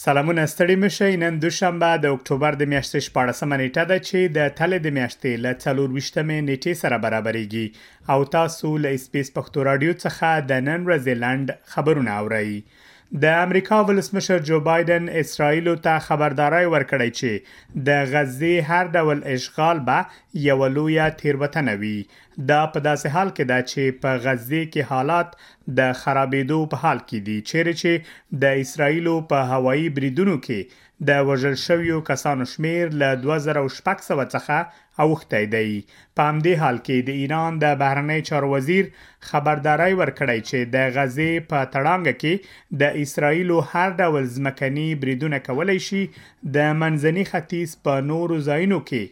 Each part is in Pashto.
سلامونه ستړي مه شئ نن دوشنبه د اکټوبر د میاشتې شپاړسمه نیټه ده چې د تلې د میاشتې له څلور ویشتمې نیټې سره برابرېږي او تاسو له اسپیس پښتو راډیو څخه د نن ورځې لنډ خبرونه اورئ د امریکا ولسمشر جو بایدن اسرائیل ته خبردارای ورکړی چې د غزې هر ډول اشغال به یو لوی تیروتنه وي دا په داسې حال کې ده چې په غزې کې حالات د خرابېدو په حال کې دي، چېرې چې د اسراییلو په هوایي بریدونو کې د وژل شویو کسانو شمېر له دوه زره او شپږ سوه څخه اوښتی دی. په همدې حال کې د ایران د بهرنیو چارو وزیر خبرداری ورکړی چې د غزې په تړانګه کې د اسراییلو هر ډول ځمکني بریدونه کولی شي د منځني ختیځ په نورو ځایونو کې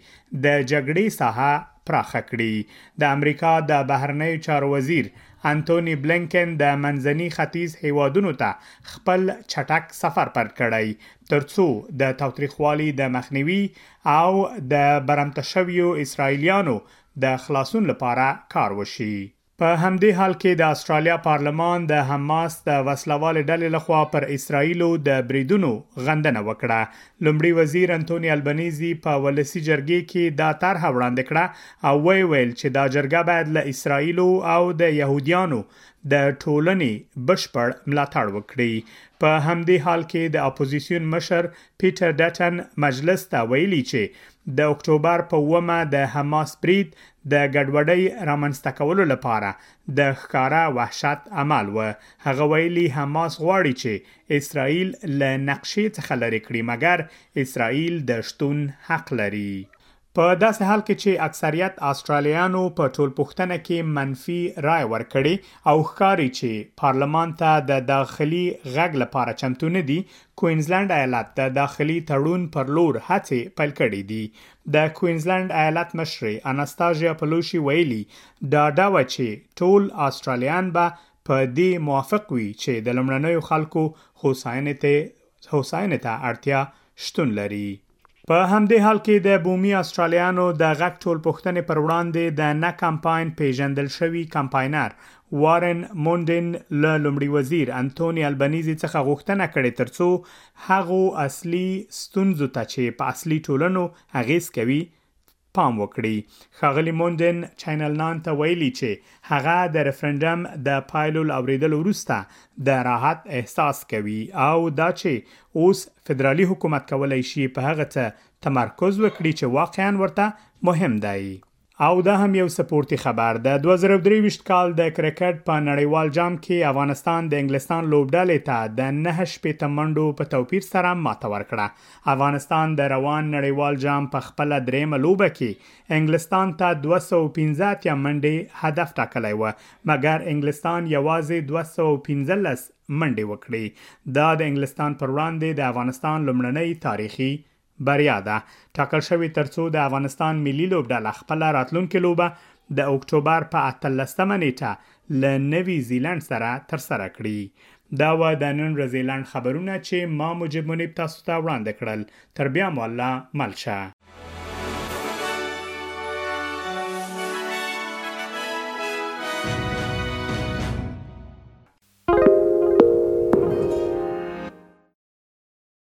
د جګړې ساحه پراخه کړي د امریکا د بهرنیو چارو وزیر انټونی بلینکن د منځني ختیځ هیوادونو ته خپل چټک سفر پر کړی ترڅو د تاوتریخوالي د مخنیوي او د برمته شویو اسرایلیانو د خلاصون لپاره کار وشي په همدې حال کې د اسټرالیا پارلمان د حماس د وسله والې ډلې لخوا پر اسراییلو د بریدونو غندنه وکړه. لومړي وزیر انتوني البنیزي په ولسي جرګې کې دا طرحه وړاندې کړه او ویې ویل چې دا جرګه باید له اسراییلو او د یهودیانو د ټولنې بشپړ ملاتړ وکړي. په همدې حال کې د اپوزیسیون مشر پیټر ډټن مجلس ته ویلي چې د اکټوبر په اوومه د حماس برید د ګډوډۍ رامنځته کولو لپاره د ښکاره وحشت عمل و هغه ویلي حماس غواړي چې اسرائیل له نقشې څخه لرې کړي مګر اسرائیل د شتون حق لري په داسې حال کې چې اکثریت آسترالیانو په ټولپوښتنه کې منفي رای ورکړي او ښکاري چې پارلمان ته د داخلي غږ لپاره چمتو نه دي کوینزلند ایالت د داخلي تړون پر لور هڅې پیل کړې دي د کوینزلنډ ایالت مشرې اناستاژیا پلوشي ویلي، ډاډه وه چې ټول آسټرالیایان به په دې موافق وي چې د لومړنیو خلکو هوساینې ته اړتیا شتون لري. په همدې حال کې د بومي آسټرالیایانو د غږ ټولپوښتنې پر وړاندې د نه کمپاین پېژندل شوي کمپاینر وارن موندین له لومړي وزیر انتوني البنیزي څخه غوښتنه کړې ترڅو هغو اصلي ستونزو ته چې په اصلي ټولنو اغیز کوي پام وکړي ښاغلي موندین چینل نان ته ویلي چې هغه د ریفرنډم د پایلو له اوریدلو وروسته د راحت احساس کوي او دا چې اوس فدرالي حکومت کولای شي په هغه څه تمرکز وکړي چې واقعا ورته مهم دی او دا هم یو سپورتي خبر د دوه زره او درې ویشت کال د کرکټ په نړیوال جام کې افغانستان د انګلستان لوبډلې ته د نهه شپېته منډو په توپیر سره ماته ورکړه افغانستان د روان نړیوال جام په خپله درېیمه لوبه کې انګلستان ته دوه سوه او پنځه اتیا منډې هدف ټاکلی و مګر انګلستان یوازې دوه سوه او پنځلس منډې وکړې دا د انګلستان پر وړاندې د افغانستان لومړنۍ تاریخي بریا ده ټاکل شوې ترڅو د افغانستان ملي لوبډله خپل راتلونکې لوبه د اکتوبر په 18مه نیټه له نوي زیلند سره تر سره کړي دا و د نن ورځې لند خبرونه چې ما مجب منیب تاسو ته وړاندې کړل تر بیا مو الله ملشه